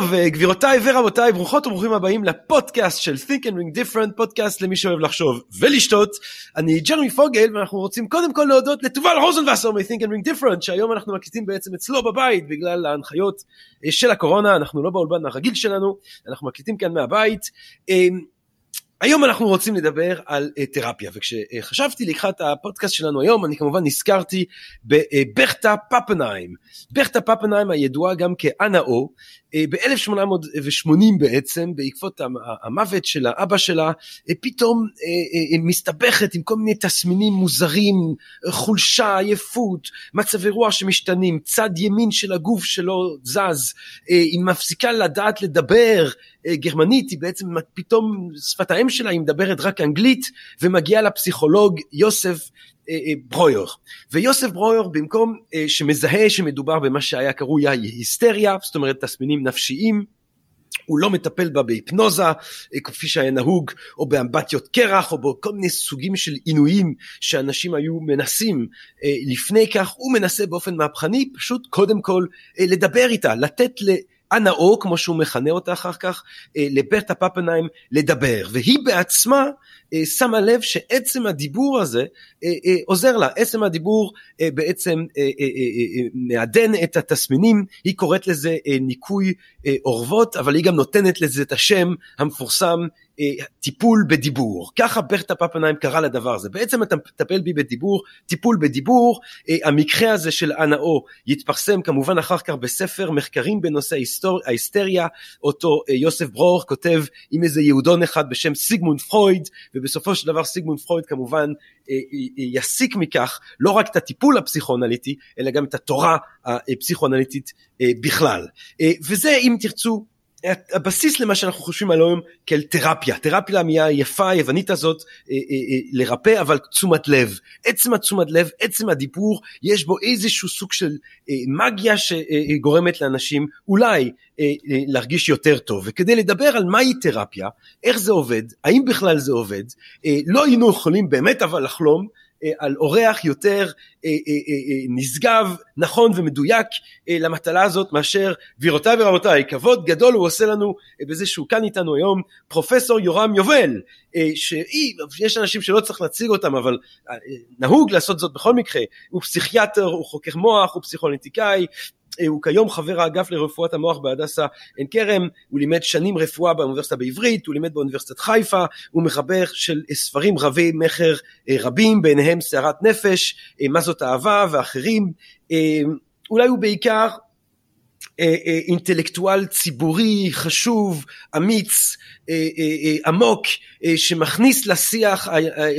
טוב, אה, גבירותיי ורבותיי, ברוכות וברוכים הבאים לפודקאסט של Think and Ring Different, פודקאסט למי שאוהב לחשוב ולשתות. אני ג'רמי פוגל, ואנחנו רוצים קודם כל להודות לתובל רוזנבסר מ-Think and Ring Different, שהיום אנחנו מקליטים בעצם אצלו בבית בגלל ההנחיות אה, של הקורונה, אנחנו לא באולבן הרגיל שלנו, אנחנו מקליטים כאן מהבית. אה, היום אנחנו רוצים לדבר על תרפיה וכשחשבתי לקחת הפודקאסט שלנו היום אני כמובן נזכרתי בבכתה פפנהיים. בכתה פפנהיים הידועה גם כאנה או ב-1880 בעצם בעקבות המוות של האבא שלה uh, פתאום uh, מסתבכת עם כל מיני תסמינים מוזרים חולשה עייפות מצבי רוח שמשתנים צד ימין של הגוף שלו זז היא מפסיקה לדעת לדבר גרמנית היא בעצם פתאום שפת האם שלה היא מדברת רק אנגלית ומגיעה לפסיכולוג יוסף אה, אה, ברויר ויוסף ברויר במקום אה, שמזהה שמדובר במה שהיה קרוי היסטריה זאת אומרת תסמינים נפשיים הוא לא מטפל בה בהיפנוזה כפי שהיה נהוג או באמבטיות קרח או בכל מיני סוגים של עינויים שאנשים היו מנסים לפני כך. הוא מנסה באופן מהפכני פשוט קודם כל לדבר איתה לתת הנאו, כמו שהוא מכנה אותה אחר כך, אה, לברטה פפנהיים לדבר, והיא בעצמה אה, שמה לב שעצם הדיבור הזה אה, עוזר לה, עצם הדיבור בעצם מעדן את התסמינים, היא קוראת לזה ניקוי אורוות, אבל היא גם נותנת לזה את השם המפורסם טיפול בדיבור. ככה ברטה פפנהיים קרא לדבר הזה. בעצם אתה מטפל בי בדיבור, טיפול בדיבור. אה, המקרה הזה של אנה או יתפרסם כמובן אחר כך בספר מחקרים בנושא ההיסטריה, אותו אה, יוסף ברויר כותב עם איזה יהודון אחד בשם סיגמונד פרויד, ובסופו של דבר סיגמונד פרויד כמובן יסיק מכך לא רק את הטיפול הפסיכואנליטי, אלא גם את התורה הפסיכואנליטית בכלל. וזה אם תרצו הבסיס למה שאנחנו חושבים על היום כאל תרפיה, תרפיה המילה היפה היוונית הזאת אה, אה, אה, לרפא אבל תשומת לב, עצם התשומת לב, עצם הדיבור, יש בו איזשהו סוג של מגיה שגורמת לאנשים אולי להרגיש יותר טוב. וכדי לדבר על מהי תרפיה, איך זה עובד, האם בכלל זה עובד, לא היינו יכולים באמת אבל לחלום על אורח יותר אה, אה, נשגב, נכון ומדויק למטלה הזאת מאשר גבירותיי ורבותיי, כבוד גדול הוא עושה לנו בזה שהוא כאן איתנו היום, פרופסור יורם יובל, שיש אנשים שלא צריך להציג אותם אבל נהוג לעשות זאת בכל מקרה, הוא פסיכיאטר, הוא חוקר מוח, הוא פסיכולנטיקאי, אה, הוא כיום חבר האגף לרפואת המוח בהדסה עין כרם, הוא לימד שנים רפואה באוניברסיטה בעברית, הוא לימד באוניברסיטת חיפה, הוא מחבר של ספרים רבי מכר אה, רבים, ביניהם סערת נפש, אה, מה זאת אהבה ואחרים, אולי הוא בעיקר אינטלקטואל ציבורי חשוב, אמיץ, עמוק, שמכניס לשיח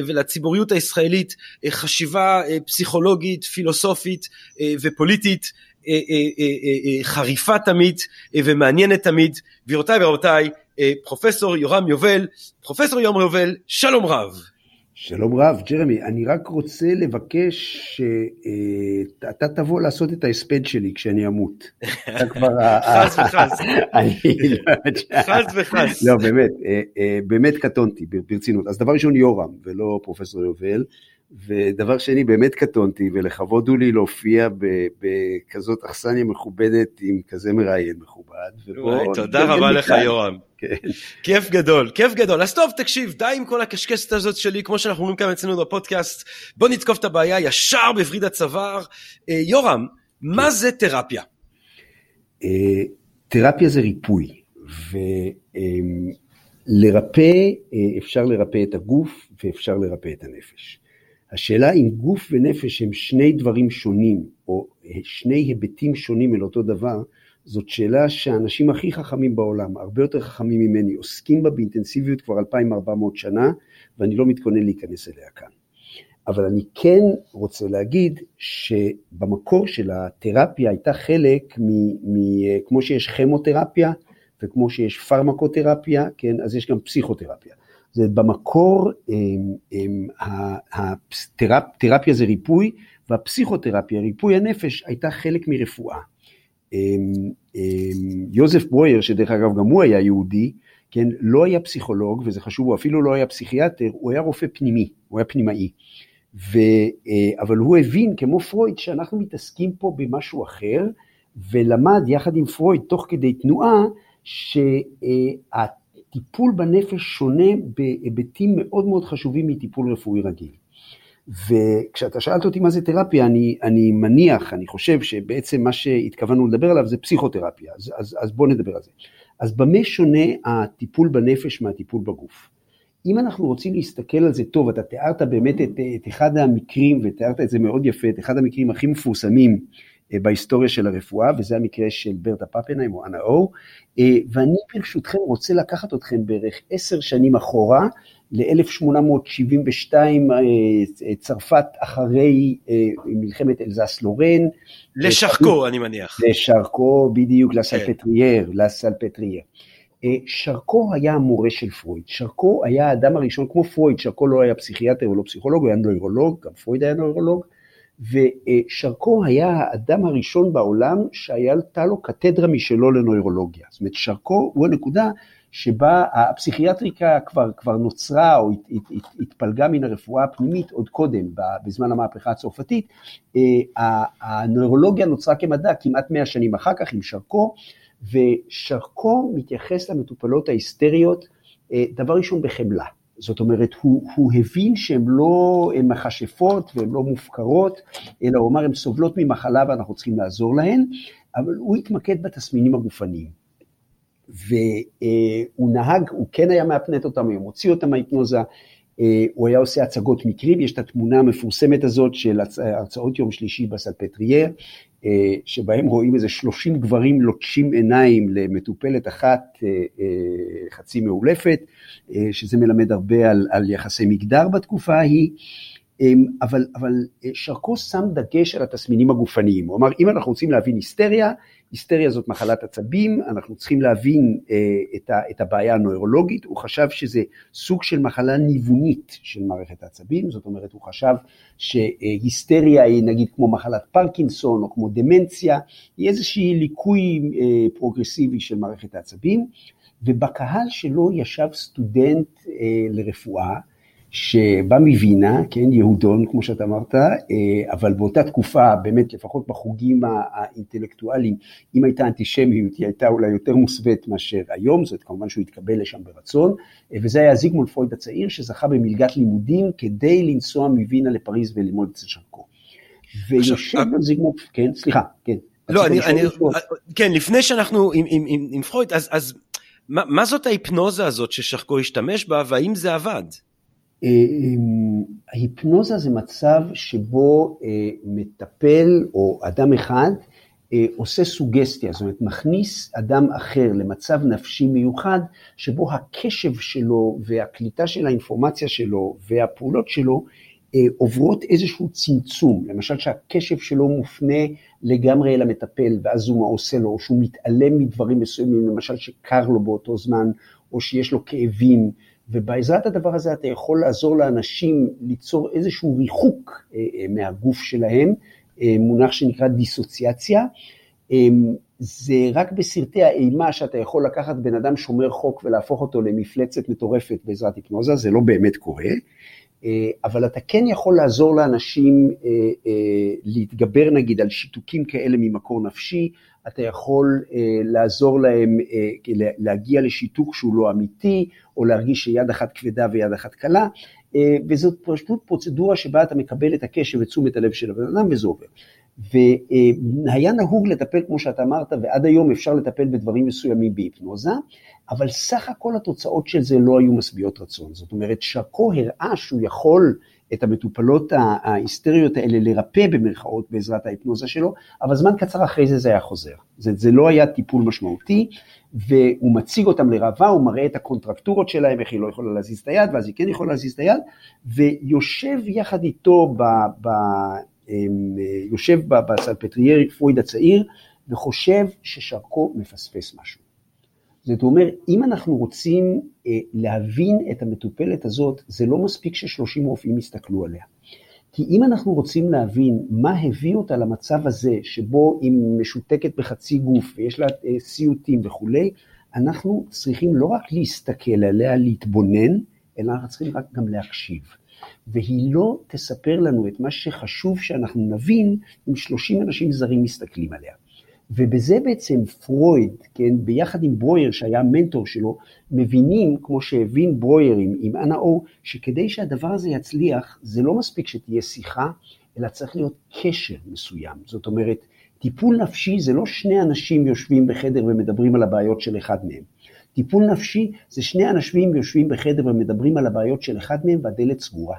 ולציבוריות הישראלית חשיבה פסיכולוגית, פילוסופית ופוליטית אה, אה, אה, חריפה תמיד ומעניינת תמיד. גבירותיי ורבותיי, פרופסור יורם יובל, פרופסור יורם יובל, שלום רב. שלום רב, ג'רמי, אני רק רוצה לבקש שאתה תבוא לעשות את ההספד שלי כשאני אמות. חס וחס. חס וחס. לא, באמת, באמת קטונתי, ברצינות. אז דבר ראשון יורם ולא פרופסור יובל. ודבר שני, באמת קטונתי, ולכבוד הוא לי להופיע בכזאת אכסניה מכובדת עם כזה מראיין מכובד. וואי, תודה רבה לך יורם. כן. כיף גדול, כיף גדול. אז טוב, תקשיב, די עם כל הקשקשת הזאת שלי, כמו שאנחנו אומרים כאן אצלנו בפודקאסט, בוא נתקוף את הבעיה ישר בווריד הצוואר. אה, יורם, מה כן. זה תרפיה? אה, תרפיה זה ריפוי, ולרפא, אה, אפשר לרפא את הגוף ואפשר לרפא את הנפש. השאלה אם גוף ונפש הם שני דברים שונים, או שני היבטים שונים אל אותו דבר, זאת שאלה שהאנשים הכי חכמים בעולם, הרבה יותר חכמים ממני, עוסקים בה באינטנסיביות כבר 2,400 שנה, ואני לא מתכונן להיכנס אליה כאן. אבל אני כן רוצה להגיד שבמקור של התרפיה הייתה חלק, מ, מ, כמו שיש כימותרפיה וכמו שיש פרמקותרפיה, כן, אז יש גם פסיכותרפיה. זה במקור, התרפיה זה ריפוי, והפסיכותרפיה, ריפוי הנפש, הייתה חלק מרפואה. יוזף ברויר, שדרך אגב גם הוא היה יהודי, כן, לא היה פסיכולוג, וזה חשוב, הוא אפילו לא היה פסיכיאטר, הוא היה רופא פנימי, הוא היה פנימאי. ו, אבל הוא הבין, כמו פרויד, שאנחנו מתעסקים פה במשהו אחר, ולמד יחד עם פרויד, תוך כדי תנועה, שהטיפול בנפש שונה בהיבטים מאוד מאוד חשובים מטיפול רפואי רגיל. וכשאתה שאלת אותי מה זה תרפיה, אני, אני מניח, אני חושב שבעצם מה שהתכוונו לדבר עליו זה פסיכותרפיה, אז, אז, אז בואו נדבר על זה. אז במה שונה הטיפול בנפש מהטיפול בגוף? אם אנחנו רוצים להסתכל על זה טוב, אתה תיארת באמת את, את אחד המקרים, ותיארת את זה מאוד יפה, את אחד המקרים הכי מפורסמים בהיסטוריה של הרפואה, וזה המקרה של ברטה פפנהיים או אנה אור, אה, ואני ברשותכם רוצה לקחת אתכם בערך עשר שנים אחורה, ל-1872 אה, צרפת אחרי מלחמת אלזס לורן. לשרקו אני מניח. לשרקו בדיוק, לסלפטרייר, כן. לסלפטרייר. שרקו היה המורה של פרויד, שרקו היה האדם הראשון, כמו פרויד, שרקו לא היה פסיכיאטר ולא פסיכולוג, הוא היה נוירולוג, גם פרויד היה נוירולוג, ושרקו היה האדם הראשון בעולם שהייתה לו קתדרה משלו לנוירולוגיה. זאת אומרת, שרקו הוא הנקודה שבה הפסיכיאטריקה כבר, כבר נוצרה או הת, הת, הת, התפלגה מן הרפואה הפנימית עוד קודם, בזמן המהפכה הצרפתית. אה, הנוירולוגיה נוצרה כמדע כמעט מאה שנים אחר כך עם שרקו, ושרקו מתייחס למטופלות ההיסטריות, אה, דבר ראשון בחמלה. זאת אומרת, הוא, הוא הבין שהן לא מכשפות והן לא מופקרות, אלא הוא אמר, הן סובלות ממחלה ואנחנו צריכים לעזור להן, אבל הוא התמקד בתסמינים הגופניים. והוא נהג, הוא כן היה מאפנט אותם, הוא מוציא אותם מההיפנוזה, הוא היה עושה הצגות מקרים, יש את התמונה המפורסמת הזאת של הרצאות יום שלישי בסלפטרייר, שבהם רואים איזה 30 גברים לוטשים עיניים למטופלת אחת חצי מאולפת, שזה מלמד הרבה על, על יחסי מגדר בתקופה ההיא. אבל, אבל שרקו שם דגש על התסמינים הגופניים, הוא אמר אם אנחנו רוצים להבין היסטריה, היסטריה זאת מחלת עצבים, אנחנו צריכים להבין אה, את, את הבעיה הנוירולוגית, הוא חשב שזה סוג של מחלה ניוונית של מערכת העצבים, זאת אומרת הוא חשב שהיסטריה היא נגיד כמו מחלת פרקינסון או כמו דמנציה, היא איזושהי ליקוי אה, פרוגרסיבי של מערכת העצבים, ובקהל שלו ישב סטודנט אה, לרפואה, שבא מווינה, כן, יהודון, כמו שאתה אמרת, אה, אבל באותה תקופה, באמת, לפחות בחוגים האינטלקטואליים, אם הייתה אנטישמיות, היא הייתה אולי יותר מוסווית מאשר היום, זאת כמובן שהוא התקבל לשם ברצון, אה, וזה היה זיגמונד פרויד הצעיר, שזכה במלגת לימודים כדי לנסוע מווינה לפריז וללמוד אצל שרקו. ויושב גם זיגמונד, כן, סליחה, כן. לא, אני, אני, כן, לפני שאנחנו עם, עם, עם, עם פרויד, אז, אז מה, מה זאת ההיפנוזה הזאת ששרקו השתמש בה, והאם זה עבד? אה, ההיפנוזה זה מצב שבו אה, מטפל או אדם אחד אה, עושה סוגסטיה, זאת אומרת מכניס אדם אחר למצב נפשי מיוחד שבו הקשב שלו והקליטה של האינפורמציה שלו והפעולות שלו עוברות איזשהו צמצום, למשל שהקשב שלו מופנה לגמרי אל המטפל ואז הוא מה עושה לו, או שהוא מתעלם מדברים מסוימים, למשל שקר לו באותו זמן, או שיש לו כאבים, ובעזרת הדבר הזה אתה יכול לעזור לאנשים ליצור איזשהו ריחוק אה, אה, מהגוף שלהם, אה, מונח שנקרא דיסוציאציה. זה רק בסרטי האימה שאתה יכול לקחת בן אדם שומר חוק ולהפוך אותו למפלצת מטורפת בעזרת היפנוזה, זה לא באמת קורה. אבל אתה כן יכול לעזור לאנשים להתגבר נגיד על שיתוקים כאלה ממקור נפשי, אתה יכול אה, לעזור להם אה, להגיע לשיתוק שהוא לא אמיתי, או להרגיש שיד אחת כבדה ויד אחת קלה, אה, וזאת פשוט פרוצדורה שבה אתה מקבל את הקשב ותשומת הלב של הבן אדם וזה עובר. והיה נהוג לטפל, כמו שאתה אמרת, ועד היום אפשר לטפל בדברים מסוימים בהיפנוזה, אבל סך הכל התוצאות של זה לא היו משביעות רצון. זאת אומרת, שרקו הראה שהוא יכול את המטופלות ההיסטריות האלה לרפא במרכאות בעזרת ההיפנוזה שלו, אבל זמן קצר אחרי זה זה היה חוזר. זה, זה לא היה טיפול משמעותי, והוא מציג אותם לראווה, הוא מראה את הקונטרקטורות שלהם, איך היא לא יכולה להזיז את היד, ואז היא כן יכולה להזיז את היד, ויושב יחד איתו, ב, ב, אמ, יושב בסלפטרייר פרויד הצעיר, וחושב ששרקו מפספס משהו. זאת אומרת, אם אנחנו רוצים אה, להבין את המטופלת הזאת, זה לא מספיק ש-30 רופאים יסתכלו עליה. כי אם אנחנו רוצים להבין מה הביא אותה למצב הזה, שבו היא משותקת בחצי גוף ויש לה אה, סיוטים וכולי, אנחנו צריכים לא רק להסתכל עליה, להתבונן, אלא אנחנו צריכים רק גם להקשיב. והיא לא תספר לנו את מה שחשוב שאנחנו נבין אם 30 אנשים זרים מסתכלים עליה. ובזה בעצם פרויד, כן, ביחד עם ברויר שהיה המנטור שלו, מבינים, כמו שהבין ברויר עם, עם אנה אור, שכדי שהדבר הזה יצליח, זה לא מספיק שתהיה שיחה, אלא צריך להיות קשר מסוים. זאת אומרת, טיפול נפשי זה לא שני אנשים יושבים בחדר ומדברים על הבעיות של אחד מהם. טיפול נפשי זה שני אנשים יושבים בחדר ומדברים על הבעיות של אחד מהם והדלת סגורה.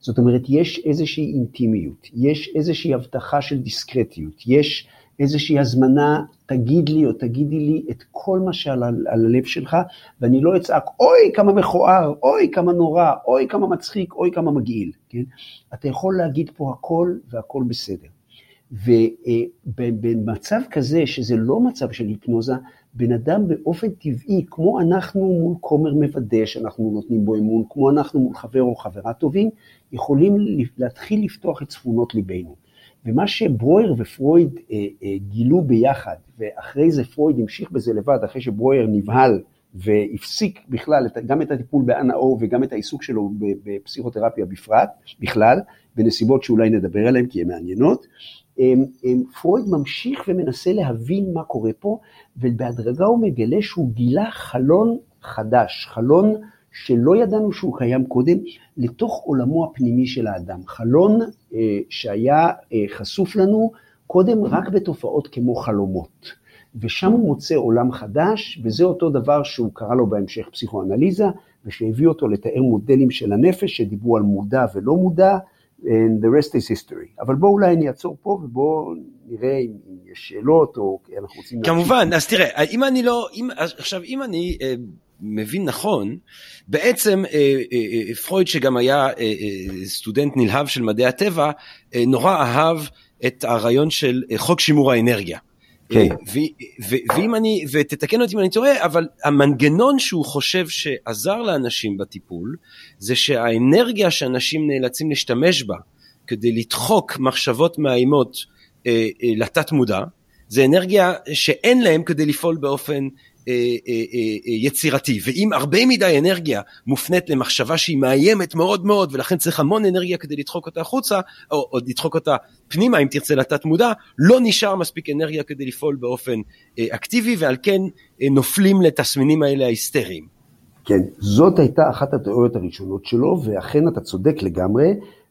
זאת אומרת, יש איזושהי אינטימיות, יש איזושהי הבטחה של דיסקרטיות, יש איזושהי הזמנה, תגיד לי או תגידי לי את כל מה שעל על הלב שלך, ואני לא אצעק, אוי כמה מכוער, אוי כמה נורא, אוי כמה מצחיק, אוי כמה מגעיל, כן? אתה יכול להגיד פה הכל והכל בסדר. ובמצב כזה, שזה לא מצב של היפנוזה, בן אדם באופן טבעי, כמו אנחנו מול כומר מוודא שאנחנו נותנים בו אמון, כמו אנחנו מול חבר או חברה טובים, יכולים להתחיל לפתוח את צפונות ליבנו. ומה שברויר ופרויד אה, אה, גילו ביחד, ואחרי זה פרויד המשיך בזה לבד, אחרי שברויר נבהל והפסיק בכלל את, גם את הטיפול באנה אור וגם את העיסוק שלו בפסיכותרפיה בפרט, בכלל, בנסיבות שאולי נדבר עליהן כי הן מעניינות, פרויד ממשיך ומנסה להבין מה קורה פה, ובהדרגה הוא מגלה שהוא גילה חלון חדש, חלון שלא ידענו שהוא קיים קודם, לתוך עולמו הפנימי של האדם. חלון אה, שהיה אה, חשוף לנו קודם רק בתופעות כמו חלומות. ושם הוא מוצא עולם חדש, וזה אותו דבר שהוא קרא לו בהמשך פסיכואנליזה, ושהביא אותו לתאר מודלים של הנפש שדיברו על מודע ולא מודע, and the rest is history. אבל בואו אולי אני אעצור פה ובואו נראה אם יש שאלות או אנחנו רוצים... כמובן, אז תראה, אם אני לא, אם, עכשיו אם אני אה, מבין נכון, בעצם אה, אה, אה, פרויד שגם היה אה, אה, סטודנט נלהב של מדעי הטבע, אה, נורא אהב את הרעיון של אה, חוק שימור האנרגיה. כן. ואם אני, ותתקן אותי אם אני טועה, אבל המנגנון שהוא חושב שעזר לאנשים בטיפול, זה שהאנרגיה שאנשים נאלצים להשתמש בה כדי לדחוק מחשבות מאיימות אה, אה, לתת מודע, זה אנרגיה שאין להם כדי לפעול באופן יצירתי, ואם הרבה מדי אנרגיה מופנית למחשבה שהיא מאיימת מאוד מאוד, ולכן צריך המון אנרגיה כדי לדחוק אותה החוצה, או, או לדחוק אותה פנימה אם תרצה לתת מודע, לא נשאר מספיק אנרגיה כדי לפעול באופן אקטיבי, ועל כן נופלים לתסמינים האלה ההיסטריים. כן, זאת הייתה אחת התיאוריות הראשונות שלו, ואכן אתה צודק לגמרי,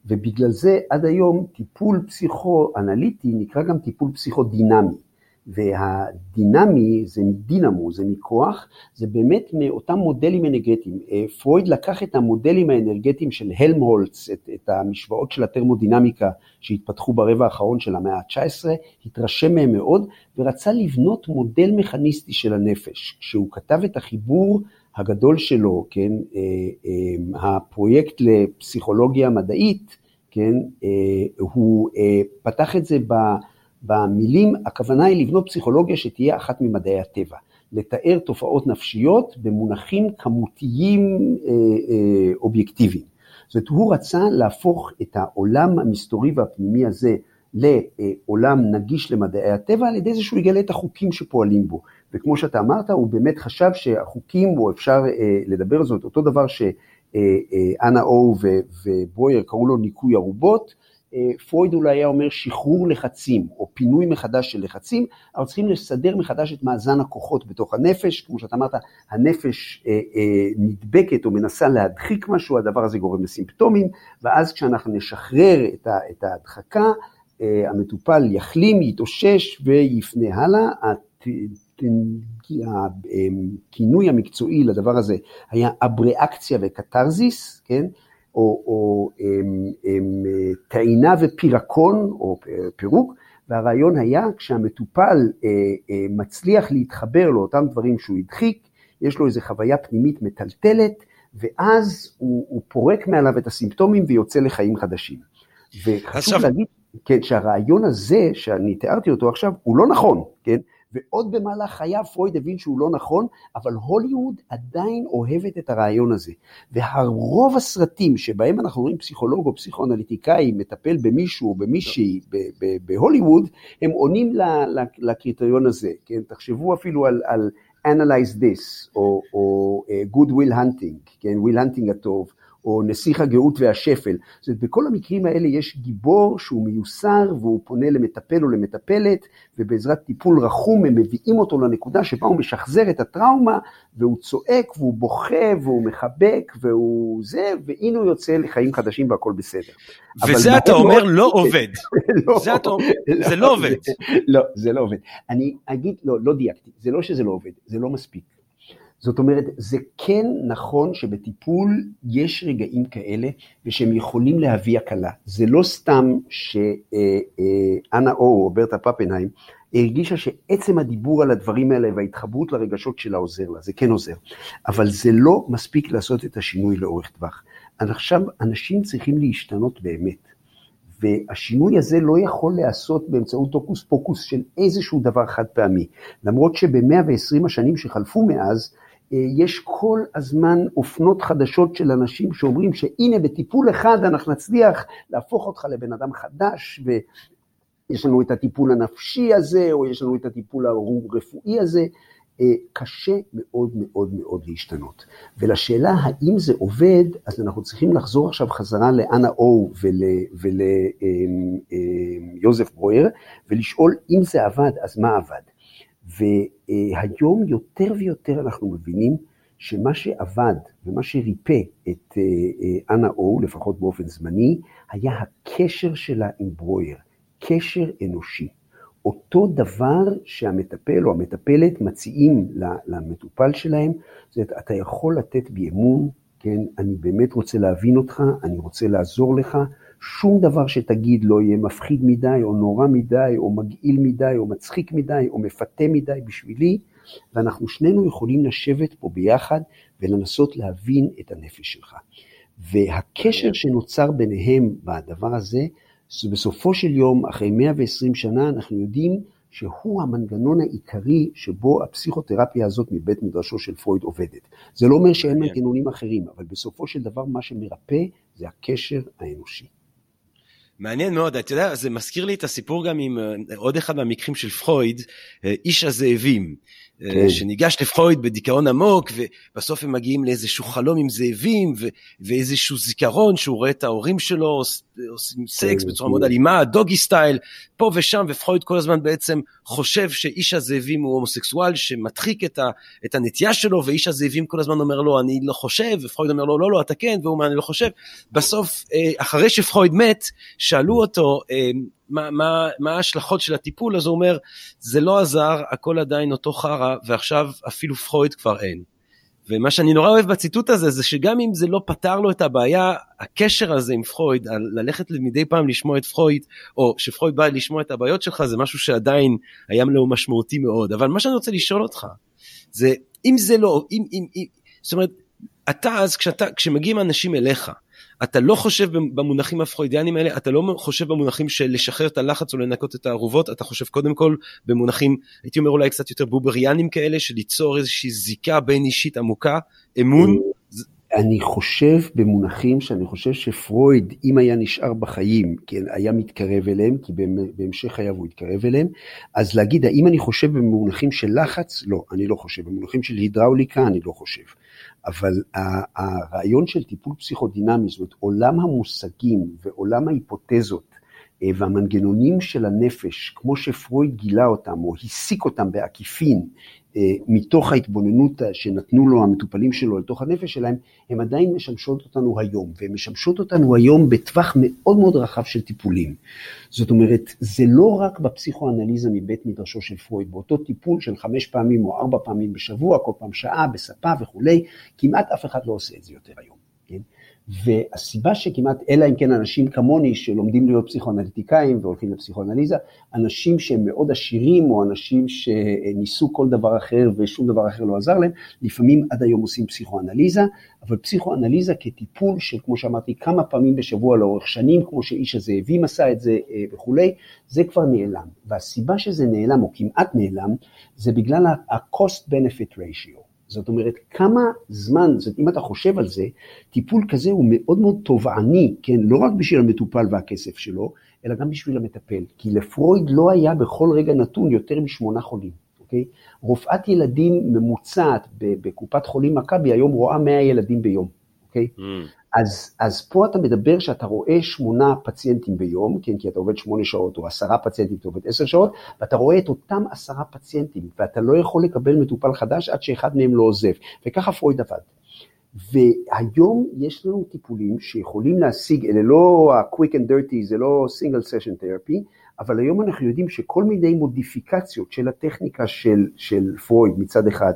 ובגלל זה עד היום טיפול פסיכואנליטי נקרא גם טיפול פסיכודינמי. והדינמי זה דינמו, זה מכוח, זה באמת מאותם מודלים אנרגטיים. אה, פרויד לקח את המודלים האנרגטיים של הלמהולץ, את, את המשוואות של התרמודינמיקה שהתפתחו ברבע האחרון של המאה ה-19, התרשם מהם מאוד, ורצה לבנות מודל מכניסטי של הנפש. כשהוא כתב את החיבור הגדול שלו, כן, אה, אה, הפרויקט לפסיכולוגיה מדעית, כן, הוא פתח את זה ב... במילים, הכוונה היא לבנות פסיכולוגיה שתהיה אחת ממדעי הטבע. לתאר תופעות נפשיות במונחים כמותיים אה, אה, אובייקטיביים. זאת אומרת, הוא רצה להפוך את העולם המסתורי והפנימי הזה לעולם נגיש למדעי הטבע על ידי זה שהוא יגלה את החוקים שפועלים בו. וכמו שאתה אמרת, הוא באמת חשב שהחוקים, או אפשר אה, לדבר על זאת, אותו דבר שאנה אור ובויר קראו לו ניקוי ארובות, אה, פרויד אולי היה אומר שחרור לחצים, או פינוי מחדש של לחצים, אבל צריכים לסדר מחדש את מאזן הכוחות בתוך הנפש, כמו שאתה אמרת, הנפש אה, אה, נדבקת או מנסה להדחיק משהו, הדבר הזה גורם לסימפטומים, ואז כשאנחנו נשחרר את, ה, את ההדחקה, אה, המטופל יחלים, יתאושש ויפנה הלאה. הכינוי המקצועי לדבר הזה היה אבריאקציה וקתרזיס, כן? או, או הם, הם, טעינה ופירקון או פירוק, והרעיון היה כשהמטופל אה, אה, מצליח להתחבר לאותם דברים שהוא הדחיק, יש לו איזו חוויה פנימית מטלטלת, ואז הוא, הוא פורק מעליו את הסימפטומים ויוצא לחיים חדשים. וחשוב עכשיו... להגיד, כן, שהרעיון הזה, שאני תיארתי אותו עכשיו, הוא לא נכון, כן? ועוד במהלך חייו פרויד הבין שהוא לא נכון, אבל הוליווד עדיין אוהבת את הרעיון הזה. והרוב הסרטים שבהם אנחנו רואים פסיכולוג או פסיכואנליטיקאי מטפל במישהו או במישהי בהוליווד, הם עונים לקריטריון הזה. כן? תחשבו אפילו על, על Analyze This, או, או uh, Good Will Hunting, כן? Will Hunting הטוב, או נסיך הגאות והשפל. זאת אומרת, בכל המקרים האלה יש גיבור שהוא מיוסר והוא פונה למטפל או למטפלת, ובעזרת טיפול רחום הם מביאים אותו לנקודה שבה הוא משחזר את הטראומה, והוא צועק והוא בוכה והוא מחבק והוא זה, והנה הוא יוצא לחיים חדשים והכל בסדר. וזה אתה אומר לא עובד. לא, זה לא עובד. לא, זה לא עובד. אני אגיד, לא, לא דייקתי, זה לא שזה לא עובד, זה לא מספיק. זאת אומרת, זה כן נכון שבטיפול יש רגעים כאלה ושהם יכולים להביא הקלה. זה לא סתם שאנה או, או ברטה פפנהיים, הרגישה שעצם הדיבור על הדברים האלה וההתחברות לרגשות שלה עוזר לה, זה כן עוזר. אבל זה לא מספיק לעשות את השינוי לאורך טווח. עכשיו אנשים צריכים להשתנות באמת. והשינוי הזה לא יכול להיעשות באמצעות הוקוס פוקוס של איזשהו דבר חד פעמי. למרות שב-120 השנים שחלפו מאז, אה, יש כל הזמן אופנות חדשות של אנשים שאומרים שהנה בטיפול אחד אנחנו נצליח להפוך אותך לבן אדם חדש ויש לנו את הטיפול הנפשי הזה או יש לנו את הטיפול הרפואי הזה. אה, קשה מאוד מאוד מאוד להשתנות. ולשאלה האם זה עובד, אז אנחנו צריכים לחזור עכשיו חזרה לאנה או וליוזף ברויר ולשאול אם זה עבד, אז מה עבד. והיום יותר ויותר אנחנו מבינים שמה שעבד ומה שריפא את אה, אה, אנה או, לפחות באופן זמני, היה הקשר שלה עם ברויר, קשר אנושי. אותו דבר שהמטפל או המטפלת מציעים למטופל שלהם, זאת אומרת, אתה יכול לתת בי אמון, כן, אני באמת רוצה להבין אותך, אני רוצה לעזור לך, שום דבר שתגיד לא יהיה מפחיד מדי, או נורא מדי, או מגעיל מדי, או מצחיק מדי, או מפתה מדי בשבילי, ואנחנו שנינו יכולים לשבת פה ביחד ולנסות להבין את הנפש שלך. והקשר שנוצר ביניהם בדבר הזה, בסופו של יום, אחרי 120 שנה, אנחנו יודעים שהוא המנגנון העיקרי שבו הפסיכותרפיה הזאת מבית מדרשו של פרויד עובדת. זה לא אומר שאין מנגנונים אחרים, אבל בסופו של דבר מה שמרפא זה הקשר האנושי. מעניין מאוד, אתה יודע, זה מזכיר לי את הסיפור גם עם אה, עוד אחד מהמקרים של פרויד, אה, איש הזאבים. כן. שניגש לפרויד בדיכאון עמוק, ובסוף הם מגיעים לאיזשהו חלום עם זאבים, ו- ואיזשהו זיכרון שהוא רואה את ההורים שלו עושים סקס כן, בצורה כן. מאוד אלימה, doggy style, פה ושם, ופרויד כל הזמן בעצם חושב שאיש הזאבים הוא הומוסקסואל שמדחיק את, ה- את הנטייה שלו, ואיש הזאבים כל הזמן אומר לו, אני לא חושב, ופרויד אומר לו, לא, לא, אתה כן, והוא אומר, אני לא חושב. בסוף, אה, אחרי שפרויד מת, שאלו אותו, אה, מה, ההשלכות של הטיפול, אז הוא אומר, זה לא עזר, הכל עדיין אותו חרא, ועכשיו אפילו פרויד כבר אין. ומה שאני נורא אוהב בציטוט הזה, זה שגם אם זה לא פתר לו את הבעיה, הקשר הזה עם פרויד, ללכת מדי פעם לשמוע את פרויד, או שפרויד בא לשמוע את הבעיות שלך, זה משהו שעדיין היה לו משמעותי מאוד. אבל מה שאני רוצה לשאול אותך, זה אם זה לא, אם, אם, אם זאת אומרת, אתה אז, כשאתה, כשמגיעים אנשים אליך, אתה לא חושב במונחים הפרוידיאנים האלה, אתה לא חושב במונחים של לשחרר את הלחץ או לנקות את הערובות, אתה חושב קודם כל במונחים, הייתי אומר אולי קצת יותר בובריאנים כאלה, של ליצור איזושהי זיקה בין אישית עמוקה, אמון. אני חושב במונחים שאני חושב שפרויד, אם היה נשאר בחיים, כן, היה מתקרב אליהם, כי בהמשך חייו הוא התקרב אליהם, אז להגיד, האם אני חושב במונחים של לחץ? לא, אני לא חושב. במונחים של הידראוליקה, אני לא חושב. אבל הרעיון של טיפול פסיכודינמי, זאת אומרת עולם המושגים ועולם ההיפותזות והמנגנונים של הנפש, כמו שפרויד גילה אותם או הסיק אותם בעקיפין אה, מתוך ההתבוננות שנתנו לו המטופלים שלו לתוך הנפש שלהם, הן עדיין משמשות אותנו היום, והן משמשות אותנו היום בטווח מאוד מאוד רחב של טיפולים. זאת אומרת, זה לא רק בפסיכואנליזה מבית מדרשו של פרויד, באותו טיפול של חמש פעמים או ארבע פעמים בשבוע, כל פעם שעה, בספה וכולי, כמעט אף אחד לא עושה את זה יותר היום. והסיבה שכמעט, אלא אם כן אנשים כמוני שלומדים להיות פסיכואנליטיקאים והולכים לפסיכואנליזה, אנשים שהם מאוד עשירים או אנשים שניסו כל דבר אחר ושום דבר אחר לא עזר להם, לפעמים עד היום עושים פסיכואנליזה, אבל פסיכואנליזה כטיפול של, כמו שאמרתי, כמה פעמים בשבוע לאורך שנים, כמו שאיש הזאבים עשה את זה אה, וכולי, זה כבר נעלם. והסיבה שזה נעלם, או כמעט נעלם, זה בגלל ה-cost benefit ratio. זאת אומרת, כמה זמן, זאת אם אתה חושב על זה, טיפול כזה הוא מאוד מאוד תובעני, כן, לא רק בשביל המטופל והכסף שלו, אלא גם בשביל המטפל. כי לפרויד לא היה בכל רגע נתון יותר משמונה חולים, אוקיי? רופאת ילדים ממוצעת בקופת חולים מכבי היום רואה 100 ילדים ביום, אוקיי? Mm. אז, אז פה אתה מדבר שאתה רואה שמונה פציינטים ביום, כן, כי אתה עובד שמונה שעות, או עשרה פציינטים, אתה עובד עשר שעות, ואתה רואה את אותם עשרה פציינטים, ואתה לא יכול לקבל מטופל חדש עד שאחד מהם לא עוזב, וככה פרויד עבד. והיום יש לנו טיפולים שיכולים להשיג, אלה לא ה-quick and dirty, זה לא single session therapy, אבל היום אנחנו יודעים שכל מיני מודיפיקציות של הטכניקה של, של פרויד מצד אחד,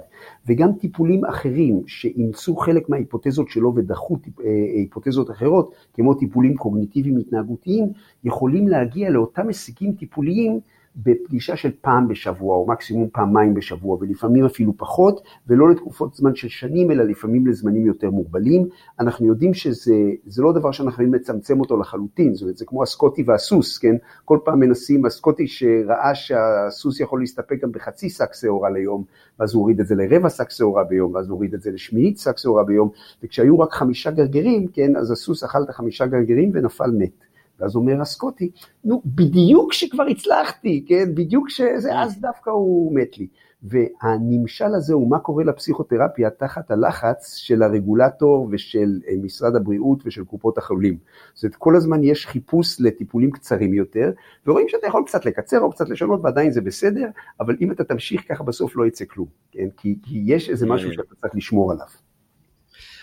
וגם טיפולים אחרים שאימצו חלק מההיפותזות שלו ודחו אה, היפותזות אחרות, כמו טיפולים קוגניטיביים התנהגותיים, יכולים להגיע לאותם הישגים טיפוליים בפגישה של פעם בשבוע, או מקסימום פעמיים בשבוע, ולפעמים אפילו פחות, ולא לתקופות זמן של שנים, אלא לפעמים לזמנים יותר מוגבלים. אנחנו יודעים שזה לא דבר שאנחנו יכולים לצמצם אותו לחלוטין, זאת אומרת, זה כמו הסקוטי והסוס, כן? כל פעם מנסים, הסקוטי שראה שהסוס יכול להסתפק גם בחצי שק שעורה ליום, ואז הוא הוריד את זה לרבע שק שעורה ביום, ואז הוא הוריד את זה לשמינית שק שעורה ביום, וכשהיו רק חמישה גרגרים, כן, אז הסוס אכל את החמישה גרגרים ונפל מת. ואז אומר הסקוטי, נו, בדיוק שכבר הצלחתי, כן, בדיוק שזה, אז דווקא הוא מת לי. והנמשל הזה הוא מה קורה לפסיכותרפיה תחת הלחץ של הרגולטור ושל אה, משרד הבריאות ושל קופות החולים. זאת אומרת, כל הזמן יש חיפוש לטיפולים קצרים יותר, ורואים שאתה יכול קצת לקצר או קצת לשנות ועדיין זה בסדר, אבל אם אתה תמשיך ככה בסוף לא יצא כלום, כן? כי, כי יש איזה משהו כן. שאתה צריך לשמור עליו.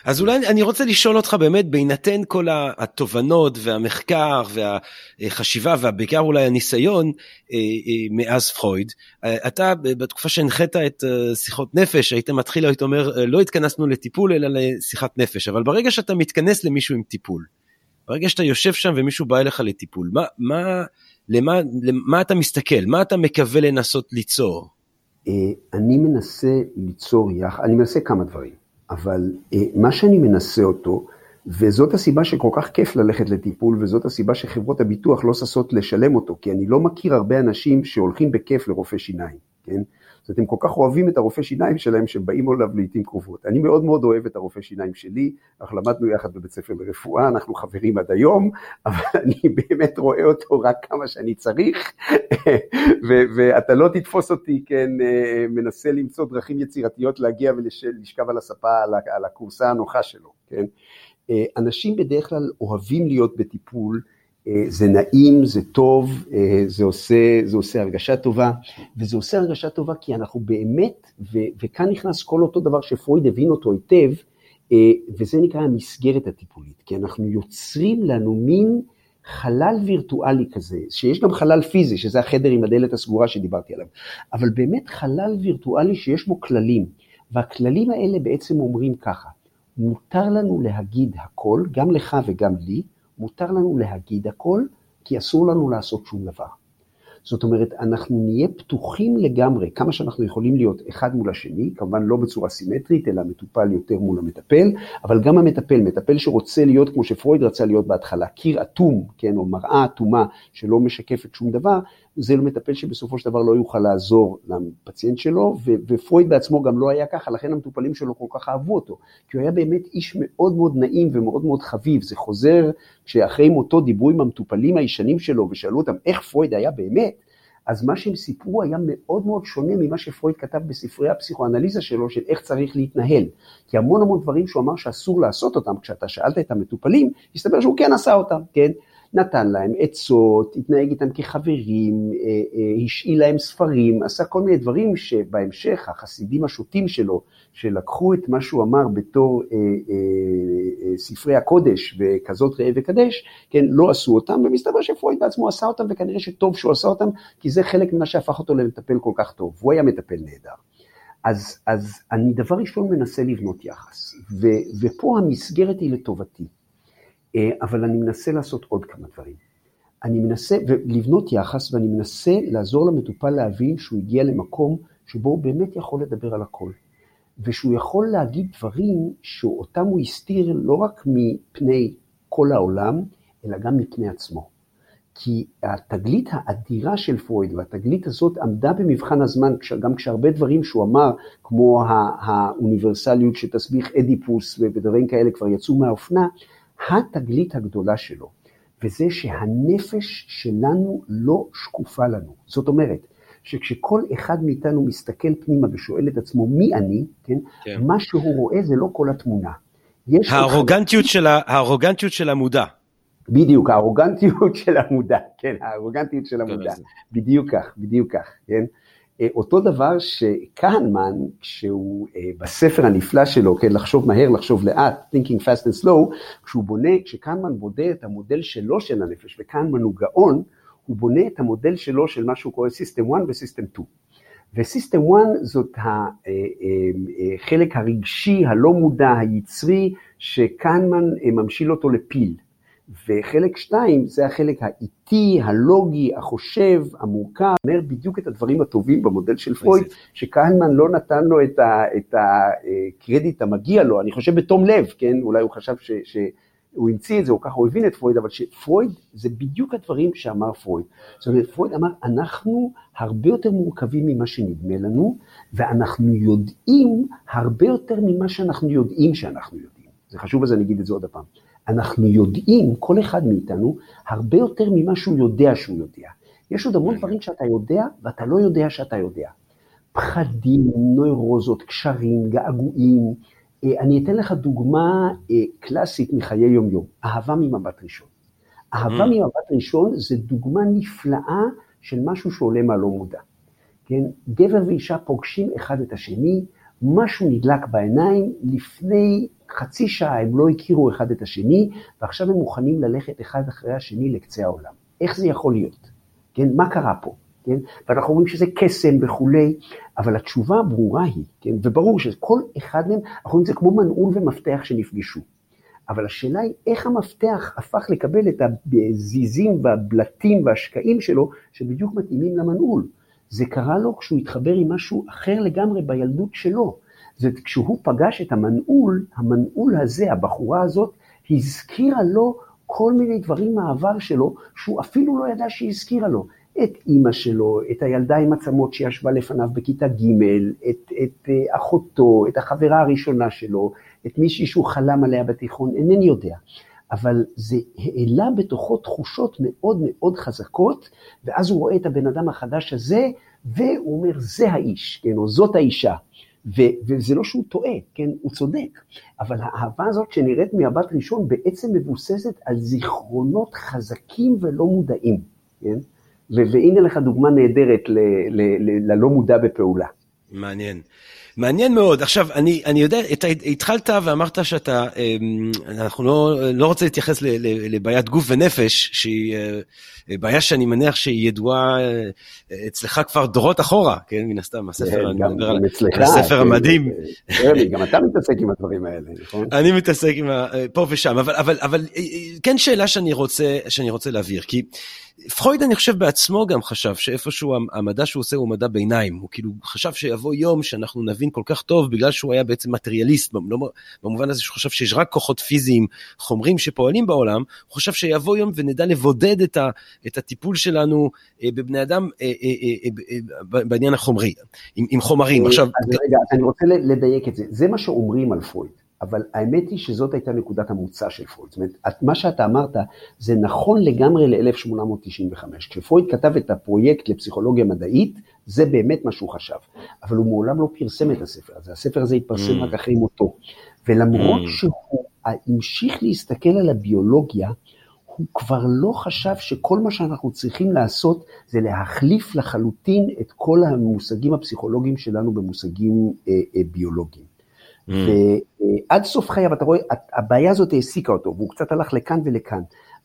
אז אולי אני רוצה לשאול אותך באמת, בהינתן כל התובנות והמחקר והחשיבה ובעיקר אולי הניסיון אה, אה, מאז פרויד, אה, אתה בתקופה שהנחית את שיחות נפש, היית מתחיל, היית אומר, לא התכנסנו לטיפול אלא לשיחת נפש, אבל ברגע שאתה מתכנס למישהו עם טיפול, ברגע שאתה יושב שם ומישהו בא אליך לטיפול, מה, מה, למה, למה אתה מסתכל? מה אתה מקווה לנסות ליצור? אני מנסה ליצור יחד, אני מנסה כמה דברים. אבל אה, מה שאני מנסה אותו, וזאת הסיבה שכל כך כיף ללכת לטיפול, וזאת הסיבה שחברות הביטוח לא ששות לשלם אותו, כי אני לא מכיר הרבה אנשים שהולכים בכיף לרופא שיניים, כן? זאת הם כל כך אוהבים את הרופא שיניים שלהם, שהם באים אליו לעיתים קרובות. אני מאוד מאוד אוהב את הרופא שיניים שלי, אנחנו למדנו יחד בבית ספר לרפואה, אנחנו חברים עד היום, אבל אני באמת רואה אותו רק כמה שאני צריך, ואתה לא תתפוס אותי, כן, אה, מנסה למצוא דרכים יצירתיות להגיע ולשכב על הספה, על הכורסה הנוחה שלו, כן. אה, אנשים בדרך כלל אוהבים להיות בטיפול, זה נעים, זה טוב, אה, זה עושה, זה עושה הרגשה טובה, וזה עושה הרגשה טובה כי אנחנו באמת, ו, וכאן נכנס כל אותו דבר שפרויד הבין אותו היטב, אה, וזה נקרא המסגרת הטיפולית, כי אנחנו יוצרים לנו מין חלל וירטואלי כזה, שיש גם חלל פיזי, שזה החדר עם הדלת הסגורה שדיברתי עליו, אבל באמת חלל וירטואלי שיש בו כללים, והכללים האלה בעצם אומרים ככה, מותר לנו להגיד הכל, גם לך וגם לי, מותר לנו להגיד הכל, כי אסור לנו לעשות שום דבר. זאת אומרת, אנחנו נהיה פתוחים לגמרי, כמה שאנחנו יכולים להיות אחד מול השני, כמובן לא בצורה סימטרית, אלא מטופל יותר מול המטפל, אבל גם המטפל, מטפל שרוצה להיות כמו שפרויד רצה להיות בהתחלה, קיר אטום, כן, או מראה אטומה שלא משקפת שום דבר, זה מטפל שבסופו של דבר לא יוכל לעזור לפציינט שלו, ו- ופרויד בעצמו גם לא היה ככה, לכן המטופלים שלו כל כך אהבו אותו, כי הוא היה באמת איש מאוד מאוד נעים ומאוד מאוד חביב, זה חוזר, כשאחרי מותו דיברו עם המטופלים הישנים שלו ושאלו אותם איך פרויד היה באמת, אז מה שהם סיפרו היה מאוד מאוד שונה ממה שפרויד כתב בספרי הפסיכואנליזה שלו, של איך צריך להתנהל. כי המון המון דברים שהוא אמר שאסור לעשות אותם, כשאתה שאלת את המטופלים, הסתבר שהוא כן עשה אותם, כן? נתן להם עצות, התנהג איתם כחברים, אה, אה, השאיל להם ספרים, עשה כל מיני דברים שבהמשך החסידים השוטים שלו, שלקחו את מה שהוא אמר בתור אה, ספרי הקודש וכזאת ראה וקדש, כן, לא עשו אותם, ומסתבר שפרויד בעצמו עשה אותם, וכנראה שטוב שהוא עשה אותם, כי זה חלק ממה שהפך אותו למטפל כל כך טוב, והוא היה מטפל נהדר. אז, אז אני דבר ראשון מנסה לבנות יחס, ו, ופה המסגרת היא לטובתי. אה, אבל אני מנסה לעשות עוד כמה דברים. אני מנסה לבנות יחס ואני מנסה לעזור למטופל להבין שהוא הגיע למקום שבו הוא באמת יכול לדבר על הכל. ושהוא יכול להגיד דברים שאותם הוא הסתיר לא רק מפני כל העולם, אלא גם מפני עצמו. כי התגלית האדירה של פרויד, והתגלית הזאת עמדה במבחן הזמן, גם כשהרבה דברים שהוא אמר, כמו האוניברסליות שתסביך אדיפוס ודברים כאלה כבר יצאו מהאופנה, התגלית הגדולה שלו, וזה שהנפש שלנו לא שקופה לנו. זאת אומרת, שכשכל אחד מאיתנו מסתכל פנימה ושואל את עצמו מי אני, כן, כן. מה שהוא רואה זה לא כל התמונה. הארוגנטיות, של ה... הארוגנטיות של המודע. בדיוק, הארוגנטיות של המודע, כן, הארוגנטיות של המודע, בדיוק כך, בדיוק כך, כן. אה, אותו דבר שכהנמן, כשהוא אה, בספר הנפלא שלו, כן, לחשוב מהר, לחשוב לאט, thinking fast and slow, כשהוא בונה, כשכהנמן בודה את המודל שלו של הנפש, וכהנמן הוא גאון, הוא בונה את המודל שלו של מה שהוא קורא System 1 ו-System 2. וסיסטם 1 זאת החלק אה, הרגשי, הלא מודע, היצרי, שקהנמן ממשיל אותו לפיל. וחלק שתיים זה החלק האיטי, הלוגי, החושב, המורכב, אומר בדיוק את הדברים הטובים במודל של פרויד, שכהנמן לא נתן לו את, ה, את הקרדיט המגיע לו, אני חושב בתום לב, כן, אולי הוא חשב ש, שהוא המציא את זה, או ככה הוא הבין את פרויד, אבל שפרויד, זה בדיוק הדברים שאמר פרויד. זאת אומרת, פרויד אמר, אנחנו הרבה יותר מורכבים ממה שנדמה לנו, ואנחנו יודעים הרבה יותר ממה שאנחנו יודעים שאנחנו יודעים. זה חשוב אז אני אגיד את זה עוד פעם. אנחנו יודעים, כל אחד מאיתנו, הרבה יותר ממה שהוא יודע שהוא יודע. יש עוד המון דברים שאתה יודע, ואתה לא יודע שאתה יודע. פחדים, נוירוזות, קשרים, געגועים. אה, אני אתן לך דוגמה אה, קלאסית מחיי יומיום, אהבה ממבט ראשון. אהבה mm. ממבט ראשון זה דוגמה נפלאה של משהו שעולה מהלא מודע. כן? גבר ואישה פוגשים אחד את השני, משהו נדלק בעיניים, לפני חצי שעה הם לא הכירו אחד את השני, ועכשיו הם מוכנים ללכת אחד אחרי השני לקצה העולם. איך זה יכול להיות? כן, מה קרה פה? כן? ואנחנו רואים שזה קסם וכולי, אבל התשובה הברורה היא, כן? וברור שכל אחד מהם, אנחנו רואים את זה כמו מנעול ומפתח שנפגשו. אבל השאלה היא איך המפתח הפך לקבל את הזיזים והבלטים והשקעים שלו, שבדיוק מתאימים למנעול. זה קרה לו כשהוא התחבר עם משהו אחר לגמרי בילדות שלו. זה כשהוא פגש את המנעול, המנעול הזה, הבחורה הזאת, הזכירה לו כל מיני דברים מהעבר שלו, שהוא אפילו לא ידע שהיא הזכירה לו. את אימא שלו, את הילדה עם עצמות שישבה לפניו בכיתה ג', את, את אה, אחותו, את החברה הראשונה שלו, את מישהי שהוא חלם עליה בתיכון, אינני יודע. אבל זה העלה בתוכו תחושות מאוד מאוד חזקות, ואז הוא רואה את הבן אדם החדש הזה, והוא אומר, זה האיש, כן, או זאת האישה. וזה לא שהוא טועה, כן, הוא צודק, אבל האהבה הזאת שנראית מבט ראשון בעצם מבוססת על זיכרונות חזקים ולא מודעים, כן? והנה לך דוגמה נהדרת ללא מודע בפעולה. מעניין. מעניין מאוד. עכשיו, אני, אני יודע, אתה התחלת ואמרת שאתה, אמ, אנחנו לא, לא רוצה להתייחס לבעיית גוף ונפש, שהיא אה, בעיה שאני מניח שהיא ידועה אה, אצלך כבר דורות אחורה, כן, מן הסתם, הספר, כן, אני מדבר על הספר כן, המדהים. גם אתה מתעסק עם הדברים האלה, נכון? אני מתעסק עם ה... פה ושם, אבל, אבל, אבל אה, כן שאלה שאני רוצה, שאני רוצה להבהיר, כי... פרויד אני חושב בעצמו גם חשב שאיפשהו המדע שהוא עושה הוא מדע ביניים, הוא כאילו חשב שיבוא יום שאנחנו נבין כל כך טוב בגלל שהוא היה בעצם מטריאליסט, במובן הזה שהוא חושב שיש רק כוחות פיזיים, חומרים שפועלים בעולם, הוא חשב שיבוא יום ונדע לבודד את, ה, את הטיפול שלנו אה, בבני אדם אה, אה, בעניין החומרי, עם, עם חומרים. עכשיו... רגע, אני רוצה לדייק את זה, זה מה שאומרים על פרויד. אבל האמת היא שזאת הייתה נקודת המוצא של פרויד. זאת אומרת, מה שאתה אמרת זה נכון לגמרי ל-1895. כשפרויד כתב את הפרויקט לפסיכולוגיה מדעית, זה באמת מה שהוא חשב. אבל הוא מעולם לא פרסם את הספר הזה, הספר הזה התפרסם mm. רק אחרי מותו. ולמרות mm. שהוא המשיך להסתכל על הביולוגיה, הוא כבר לא חשב שכל מה שאנחנו צריכים לעשות זה להחליף לחלוטין את כל המושגים הפסיכולוגיים שלנו במושגים אה, אה, ביולוגיים. ועד סוף חייו, אתה רואה, הבעיה הזאת העסיקה אותו, והוא קצת הלך לכאן ולכאן.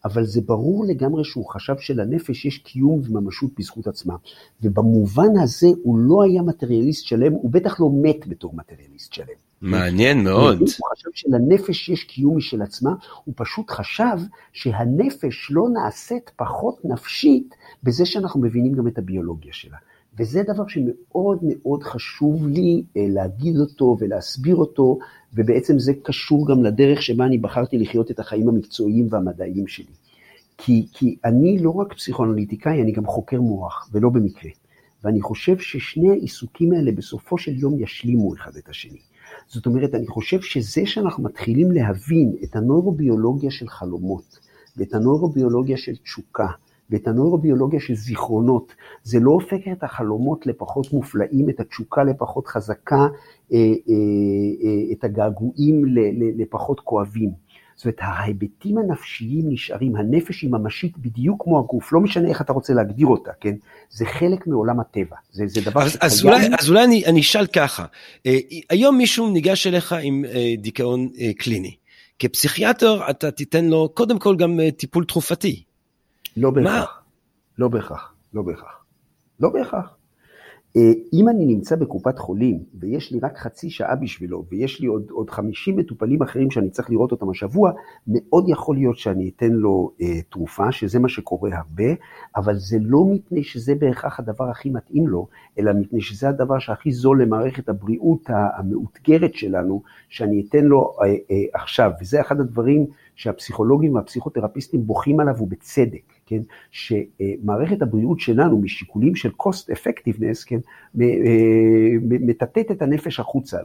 אבל זה ברור לגמרי שהוא חשב שלנפש יש קיום וממשות בזכות עצמה. ובמובן הזה הוא לא היה מטריאליסט שלם, הוא בטח לא מת בתור מטריאליסט שלם. מעניין מאוד. הוא חשב שלנפש יש קיום משל עצמה, הוא פשוט חשב שהנפש לא נעשית פחות נפשית בזה שאנחנו מבינים גם את הביולוגיה שלה. וזה דבר שמאוד מאוד חשוב לי אה, להגיד אותו ולהסביר אותו, ובעצם זה קשור גם לדרך שבה אני בחרתי לחיות את החיים המקצועיים והמדעיים שלי. כי, כי אני לא רק פסיכואנליטיקאי, אני גם חוקר מוח, ולא במקרה. ואני חושב ששני העיסוקים האלה בסופו של יום ישלימו אחד את השני. זאת אומרת, אני חושב שזה שאנחנו מתחילים להבין את הנוירוביולוגיה של חלומות, ואת הנוירוביולוגיה של תשוקה, ואת הנוירוביולוגיה של זיכרונות. זה לא הופך את החלומות לפחות מופלאים, את התשוקה לפחות חזקה, אה, אה, אה, את הגעגועים לפחות כואבים. זאת אומרת, ההיבטים הנפשיים נשארים, הנפש היא ממשית בדיוק כמו הגוף, לא משנה איך אתה רוצה להגדיר אותה, כן? זה חלק מעולם הטבע, זה, זה דבר שקיים. אז אולי, אז אולי אני, אני אשאל ככה, היום מישהו ניגש אליך עם דיכאון קליני. כפסיכיאטר אתה תיתן לו קודם כל גם טיפול תרופתי. לא בהכרח. לא בהכרח. לא בהכרח. לא בהכרח. אה, אם אני נמצא בקופת חולים ויש לי רק חצי שעה בשבילו ויש לי עוד, עוד 50 מטופלים אחרים שאני צריך לראות אותם השבוע, מאוד יכול להיות שאני אתן לו אה, תרופה, שזה מה שקורה הרבה, אבל זה לא מפני שזה בהכרח הדבר הכי מתאים לו, אלא מפני שזה הדבר שהכי זול למערכת הבריאות המאותגרת שלנו, שאני אתן לו אה, אה, עכשיו, וזה אחד הדברים שהפסיכולוגים והפסיכותרפיסטים בוכים עליו ובצדק. כן, שמערכת הבריאות שלנו משיקולים של cost effectiveness, כן, אה, מטטט את הנפש החוצה,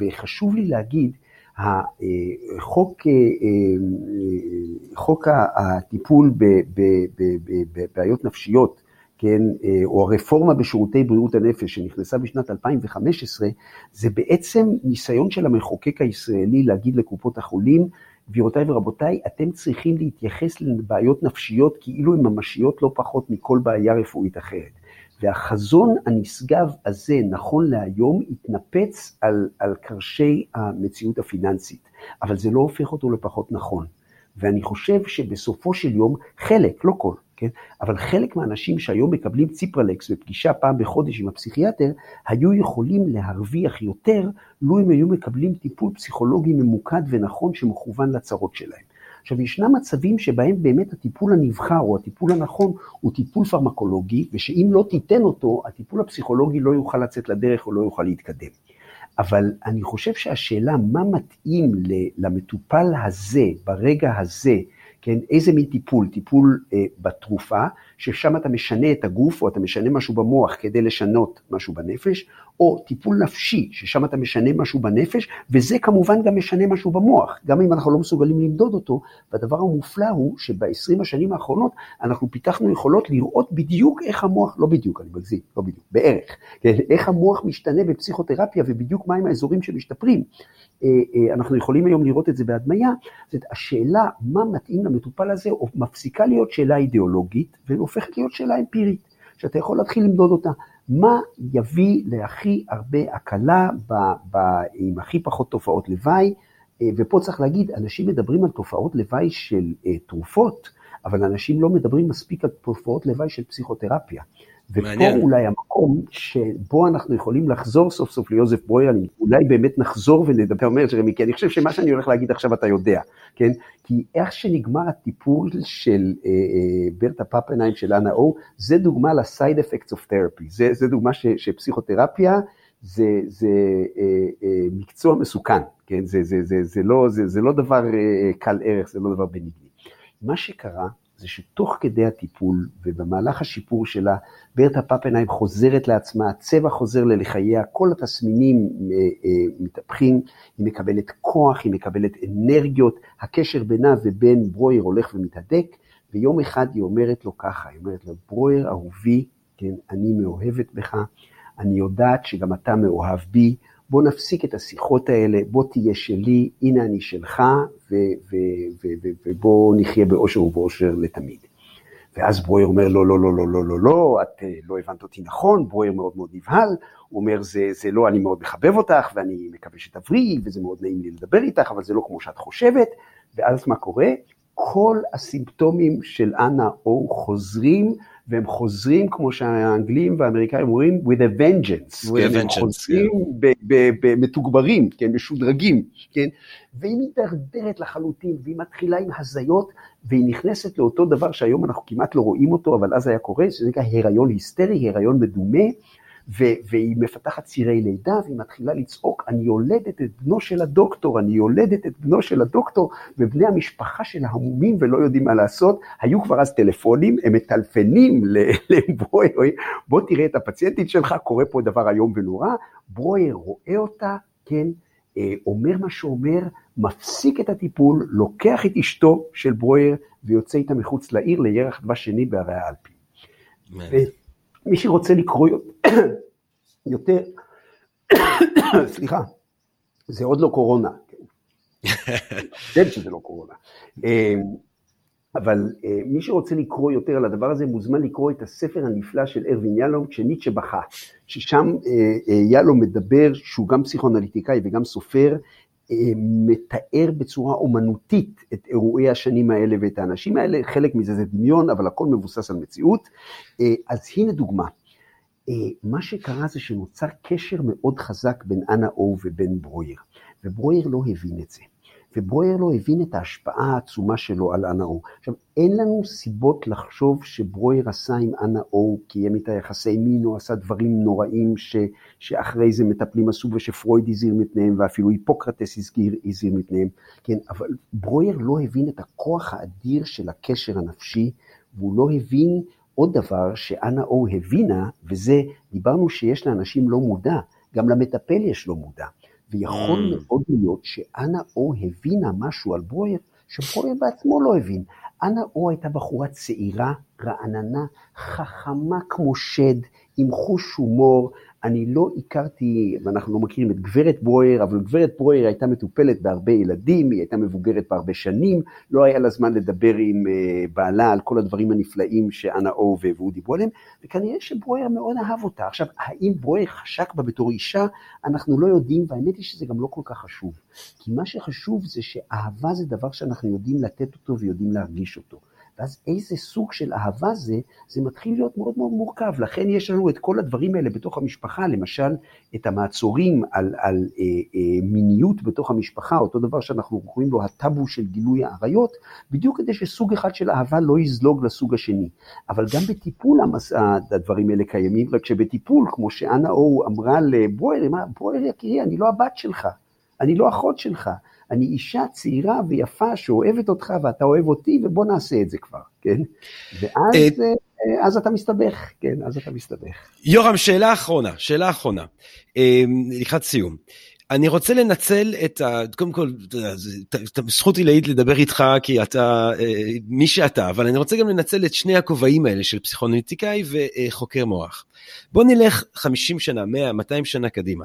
וחשוב לי להגיד, החוק, אה, אה, חוק הטיפול בבעיות נפשיות, כן, או הרפורמה בשירותי בריאות הנפש שנכנסה בשנת 2015, זה בעצם ניסיון של המחוקק הישראלי להגיד לקופות החולים, גבירותיי ורבותיי, אתם צריכים להתייחס לבעיות נפשיות כאילו הן ממשיות לא פחות מכל בעיה רפואית אחרת. והחזון הנשגב הזה, נכון להיום, התנפץ על, על קרשי המציאות הפיננסית, אבל זה לא הופך אותו לפחות נכון. ואני חושב שבסופו של יום, חלק, לא כל, כן? אבל חלק מהאנשים שהיום מקבלים ציפרלקס בפגישה פעם בחודש עם הפסיכיאטר, היו יכולים להרוויח יותר לו הם היו מקבלים טיפול פסיכולוגי ממוקד ונכון שמכוון לצרות שלהם. עכשיו, ישנם מצבים שבהם באמת הטיפול הנבחר או הטיפול הנכון הוא טיפול פרמקולוגי, ושאם לא תיתן אותו, הטיפול הפסיכולוגי לא יוכל לצאת לדרך או לא יוכל להתקדם. אבל אני חושב שהשאלה מה מתאים למטופל הזה, ברגע הזה, כן, איזה מין טיפול, טיפול אה, בתרופה, ששם אתה משנה את הגוף או אתה משנה משהו במוח כדי לשנות משהו בנפש, או טיפול נפשי, ששם אתה משנה משהו בנפש, וזה כמובן גם משנה משהו במוח, גם אם אנחנו לא מסוגלים למדוד אותו, והדבר המופלא הוא שב-20 השנים האחרונות אנחנו פיתחנו יכולות לראות בדיוק איך המוח, לא בדיוק, אני מגזים, לא בדיוק, בערך, כן, איך המוח משתנה בפסיכותרפיה ובדיוק מהם האזורים שמשתפרים. אה, אה, אנחנו יכולים היום לראות את זה בהדמיה, זאת השאלה מה מתאים למטופל הזה מפסיקה להיות שאלה אידיאולוגית והופכת להיות שאלה אמפירית, שאתה יכול להתחיל למדוד אותה. מה יביא להכי הרבה הקלה ב, ב, עם הכי פחות תופעות לוואי, אה, ופה צריך להגיד, אנשים מדברים על תופעות לוואי של תרופות, אבל אנשים לא מדברים מספיק על תופעות לוואי של פסיכותרפיה. ופה. אולי המקום שבו אנחנו יכולים לחזור סוף סוף ליוזף ברויר, אולי באמת נחזור ונדבר, אומר ג'רמי, כי אני חושב שמה שאני הולך להגיד עכשיו אתה יודע, כן? כי איך שנגמר הטיפול של אה, אה, ברטה פפנהיים של אנה או, זה דוגמה ל-side effects of therapy, זה, דוגמה ש, שפסיכותרפיה זה, זה אה, אה, מקצוע מסוכן, כן? זה, זה, זה, זה, לא, זה, זה לא דבר אה, קל ערך, זה לא דבר בניגני. מה שקרה זה שתוך כדי הטיפול ובמהלך השיפור שלה, ברטה פפנהיים חוזרת לעצמה, הצבע חוזר לחייה, כל התסמינים אה, אה, מתהפכים, היא מקבלת כוח, היא מקבלת אנרגיות, הקשר בינה ובין ברויר הולך ומתהדק, ויום אחד היא אומרת לו ככה, היא אומרת לו, ברויר אהובי, כן, אני מאוהבת בך, אני יודעת שגם אתה מאוהב בי, בוא נפסיק את השיחות האלה, בוא תהיה שלי, הנה אני שלך, ובוא נחיה באושר ובאושר לתמיד. ואז ברויר אומר, לא, לא, לא, לא, לא, לא, לא, את אה, לא הבנת אותי נכון, ברויר מאוד מאוד נבהל, הוא אומר, זה, זה לא, אני מאוד מחבב אותך, ואני מקווה שתבריאי, וזה מאוד נעים לי לדבר איתך, אבל זה לא כמו שאת חושבת, ואז מה קורה? כל הסימפטומים של אנה או חוזרים, והם חוזרים, כמו שהאנגלים והאמריקאים אומרים, with a vengeance. With כן? a הם vengeance, חוזרים ב- ב- ב- מתוגברים, כן? משודרגים, כן? והיא מידרדרת לחלוטין, והיא מתחילה עם הזיות, והיא נכנסת לאותו דבר שהיום אנחנו כמעט לא רואים אותו, אבל אז היה קורה, שזה נקרא הריון היסטרי, הריון מדומה. ו- והיא מפתחת צירי לידה, והיא מתחילה לצעוק, אני יולדת את בנו של הדוקטור, אני יולדת את בנו של הדוקטור, ובני המשפחה שלה המומים ולא יודעים מה לעשות. היו כבר אז טלפונים, הם מטלפנים לברויר, בוא תראה את הפציינטית שלך, קורה פה דבר איום ונורא. ברויר רואה אותה, כן, אה, אומר מה שאומר, מפסיק את הטיפול, לוקח את אשתו של ברויר ויוצא איתה מחוץ לעיר לירח דבש שני בהרי האלפים. מי שרוצה לקרוא יותר, סליחה, זה עוד לא קורונה, כן, שזה לא קורונה, אבל מי שרוצה לקרוא יותר על הדבר הזה מוזמן לקרוא את הספר הנפלא של ארווין יאלום, כשניטשה בכה, ששם יאלום מדבר, שהוא גם פסיכואנליטיקאי וגם סופר, מתאר בצורה אומנותית את אירועי השנים האלה ואת האנשים האלה, חלק מזה זה דמיון, אבל הכל מבוסס על מציאות. אז הנה דוגמה. מה שקרה זה שנוצר קשר מאוד חזק בין אנה או ובין ברויר, וברויר לא הבין את זה. וברויר לא הבין את ההשפעה העצומה שלו על אנה או. עכשיו, אין לנו סיבות לחשוב שברויר עשה עם אנה או, קיים איתה יחסי מין, או עשה דברים נוראים ש, שאחרי זה מטפלים עשו ושפרויד הזהיר מפניהם, ואפילו היפוקרטס הזהיר, הזהיר מפניהם, כן, אבל ברויר לא הבין את הכוח האדיר של הקשר הנפשי, והוא לא הבין עוד דבר שאנה או הבינה, וזה, דיברנו שיש לאנשים לא מודע, גם למטפל יש לא מודע. ויכול Mm. מאוד להיות שאנה או הבינה משהו על ברויר, שברויר בעצמו לא הבין. אנה או הייתה בחורה צעירה, רעננה, חכמה כמו שד, עם חוש הומור. אני לא הכרתי, ואנחנו לא מכירים את גברת ברויר, אבל גברת ברויר הייתה מטופלת בהרבה ילדים, היא הייתה מבוגרת בהרבה שנים, לא היה לה זמן לדבר עם אה, בעלה על כל הדברים הנפלאים שאנה או והוא דיברו עליהם, וכנראה שברויר מאוד אהב אותה. עכשיו, האם ברויר חשק בה בתור אישה, אנחנו לא יודעים, והאמת היא שזה גם לא כל כך חשוב. כי מה שחשוב זה שאהבה זה דבר שאנחנו יודעים לתת אותו ויודעים להרגיש אותו. ואז איזה סוג של אהבה זה, זה מתחיל להיות מאוד מאוד מורכב. לכן יש לנו את כל הדברים האלה בתוך המשפחה, למשל את המעצורים על, על אה, אה, מיניות בתוך המשפחה, אותו דבר שאנחנו קוראים לו הטאבו של גילוי העריות, בדיוק כדי שסוג אחד של אהבה לא יזלוג לסוג השני. אבל גם בטיפול המס... הדברים האלה קיימים, רק שבטיפול, כמו שאנה או אמרה לברויר, אמרה, ברויר יקירי, אני לא הבת שלך, אני לא אחות שלך. אני אישה צעירה ויפה שאוהבת אותך ואתה אוהב אותי, ובוא נעשה את זה כבר, כן? ואז אה, אז אתה מסתבך, כן, אז אתה מסתבך. יורם, שאלה אחרונה, שאלה אחרונה, אה, לקראת סיום. אני רוצה לנצל את ה... קודם כל, זכות עילאית לדבר איתך כי אתה אה, מי שאתה, אבל אני רוצה גם לנצל את שני הכובעים האלה של פסיכואנליטיקאי וחוקר מוח. בוא נלך 50 שנה, 100, 200 שנה קדימה.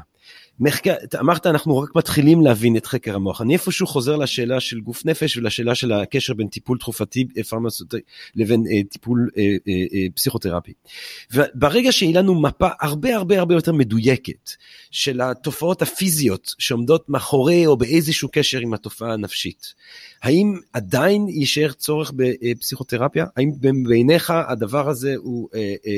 מחקר, אמרת אנחנו רק מתחילים להבין את חקר המוח, אני איפשהו חוזר לשאלה של גוף נפש ולשאלה של הקשר בין טיפול תרופתי פרמסוטי לבין אה, טיפול אה, אה, אה, פסיכותרפי. וברגע שיהיה לנו מפה הרבה הרבה הרבה יותר מדויקת של התופעות הפיזיות שעומדות מאחורי או באיזשהו קשר עם התופעה הנפשית, האם עדיין יישאר צורך בפסיכותרפיה? האם בעיניך הדבר הזה הוא אה, אה,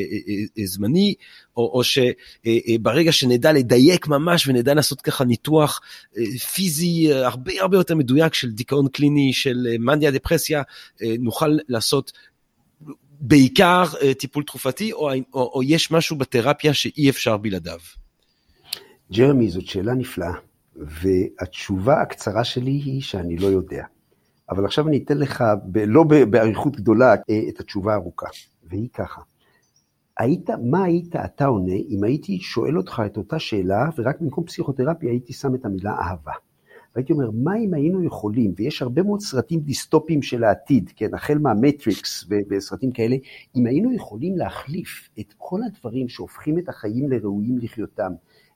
אה, זמני, או, או שברגע שנדע לדייק ממש ונדע לעשות ככה ניתוח פיזי הרבה הרבה יותר מדויק של דיכאון קליני, של מנדיה דפרסיה, נוכל לעשות בעיקר טיפול תרופתי, או, או, או יש משהו בתרפיה שאי אפשר בלעדיו? ג'רמי, זאת שאלה נפלאה, והתשובה הקצרה שלי היא שאני לא יודע. אבל עכשיו אני אתן לך, ב, לא באריכות גדולה, את התשובה הארוכה, והיא ככה. מה היית אתה עונה אם הייתי שואל אותך את אותה שאלה, ורק במקום פסיכותרפיה הייתי שם את המילה אהבה. והייתי אומר, מה אם היינו יכולים, ויש הרבה מאוד סרטים דיסטופיים של העתיד, כן, החל מהמטריקס וסרטים כאלה, אם היינו יכולים להחליף את כל הדברים שהופכים את החיים לראויים לחיותם,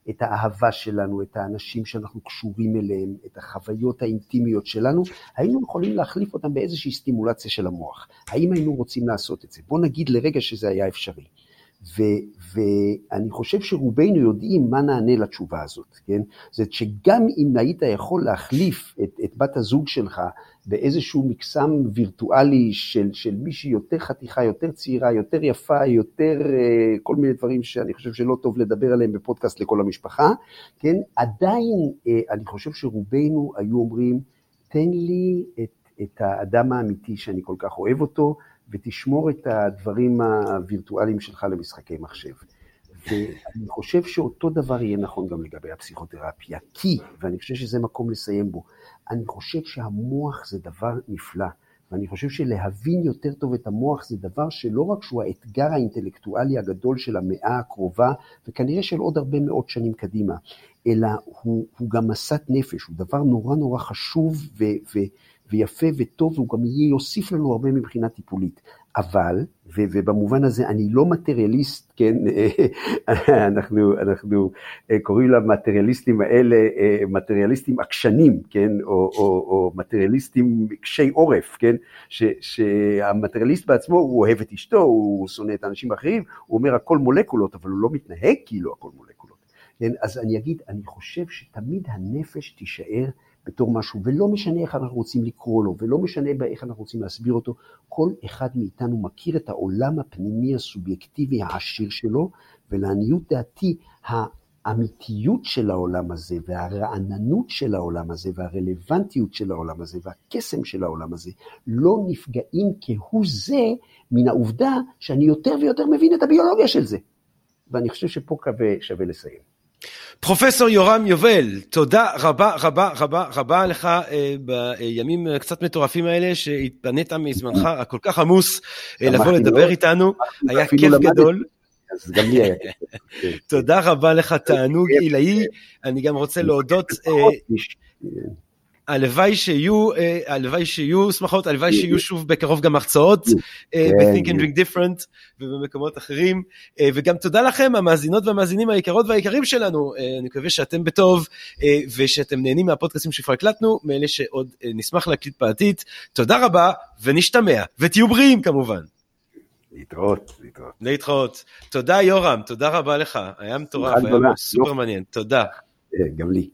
את האהבה שלנו, את האנשים שאנחנו קשורים אליהם, את החוויות האינטימיות שלנו, היינו יכולים להחליף אותם באיזושהי סטימולציה של המוח. האם היינו רוצים לעשות את זה? בוא נגיד לרגע שזה היה אפשרי. ו- ואני חושב שרובנו יודעים מה נענה לתשובה הזאת, כן? זאת שגם אם היית יכול להחליף את, את בת הזוג שלך באיזשהו מקסם וירטואלי של, של מישהי יותר חתיכה, יותר צעירה, יותר יפה, יותר uh, כל מיני דברים שאני חושב שלא טוב לדבר עליהם בפודקאסט לכל המשפחה, כן? עדיין uh, אני חושב שרובנו היו אומרים, תן לי את, את האדם האמיתי שאני כל כך אוהב אותו, ותשמור את הדברים הווירטואליים שלך למשחקי מחשב. ואני חושב שאותו דבר יהיה נכון גם לגבי הפסיכותרפיה, כי, ואני חושב שזה מקום לסיים בו, אני חושב שהמוח זה דבר נפלא, ואני חושב שלהבין יותר טוב את המוח זה דבר שלא רק שהוא האתגר האינטלקטואלי הגדול של המאה הקרובה, וכנראה של עוד הרבה מאות שנים קדימה, אלא הוא, הוא גם משאת נפש, הוא דבר נורא נורא חשוב ו, ו, ויפה וטוב, והוא גם יוסיף לנו הרבה מבחינה טיפולית. אבל, ו, ובמובן הזה אני לא מטריאליסט, כן, אנחנו, אנחנו אה, קוראים למטריאליסטים האלה אה, מטריאליסטים עקשנים, כן, או, או, או מטריאליסטים קשי עורף, כן, ש, שהמטריאליסט בעצמו, הוא אוהב את אשתו, הוא שונא את האנשים האחרים, הוא אומר הכל מולקולות, אבל הוא לא מתנהג כאילו הכל מולקולות. כן, אז אני אגיד, אני חושב שתמיד הנפש תישאר בתור משהו, ולא משנה איך אנחנו רוצים לקרוא לו, ולא משנה איך אנחנו רוצים להסביר אותו, כל אחד מאיתנו מכיר את העולם הפנימי הסובייקטיבי העשיר שלו, ולעניות דעתי, האמיתיות של העולם הזה, והרעננות של העולם הזה, והרלוונטיות של העולם הזה, והקסם של העולם הזה, לא נפגעים כהוא זה מן העובדה שאני יותר ויותר מבין את הביולוגיה של זה. ואני חושב שפה שווה לסיים. פרופסור יורם יובל, תודה רבה רבה רבה רבה לך אה, בימים קצת מטורפים האלה שהתפנית מזמנך הכל כך עמוס אה, לבוא לדבר איתנו, היה כיף גדול. אז גם לי היה כיף. תודה רבה לך, תענוג עילאי. אני גם רוצה להודות... הלוואי שיהיו, אה, הלוואי שיהיו שמחות, הלוואי שיהיו שוב בקרוב גם הרצאות אה, כן, ב-think and drink different ובמקומות אחרים. אה, וגם תודה לכם, המאזינות והמאזינים היקרות והיקרים שלנו. אני מקווה שאתם בטוב ושאתם נהנים מהפודקאסים שכבר הקלטנו, מאלה שעוד נשמח להקליט בעתיד. תודה רבה ונשתמע, ותהיו בריאים כמובן. להתראות, להתראות. להתראות. תודה יורם, תודה רבה לך, היה מטורף, היה סופר מעניין, תודה. גם לי.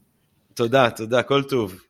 תודה, תודה, כל טוב.